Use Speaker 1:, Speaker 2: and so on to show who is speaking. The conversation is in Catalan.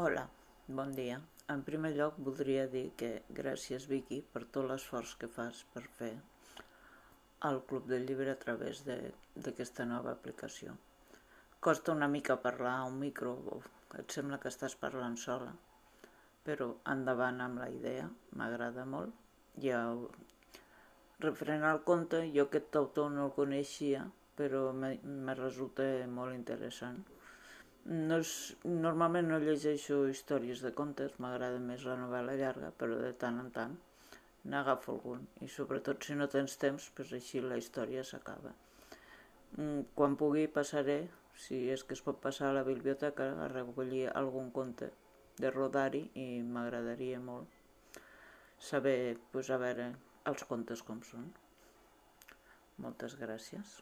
Speaker 1: Hola, bon dia. En primer lloc voldria dir que gràcies Vicky per tot l'esforç que fas per fer el Club del Llibre a través d'aquesta nova aplicació. Costa una mica parlar a un micro, et sembla que estàs parlant sola, però endavant amb la idea, m'agrada molt. Ja, referent al conte, jo aquest autor no el coneixia, però me resulta molt interessant no és, normalment no llegeixo històries de contes, m'agrada més la novel·la llarga, però de tant en tant n'agafo algun. I sobretot si no tens temps, doncs així la història s'acaba. Mm, quan pugui passaré, si és que es pot passar a la biblioteca, a recollir algun conte de Rodari i m'agradaria molt saber, pues, a veure, els contes com són. Moltes gràcies.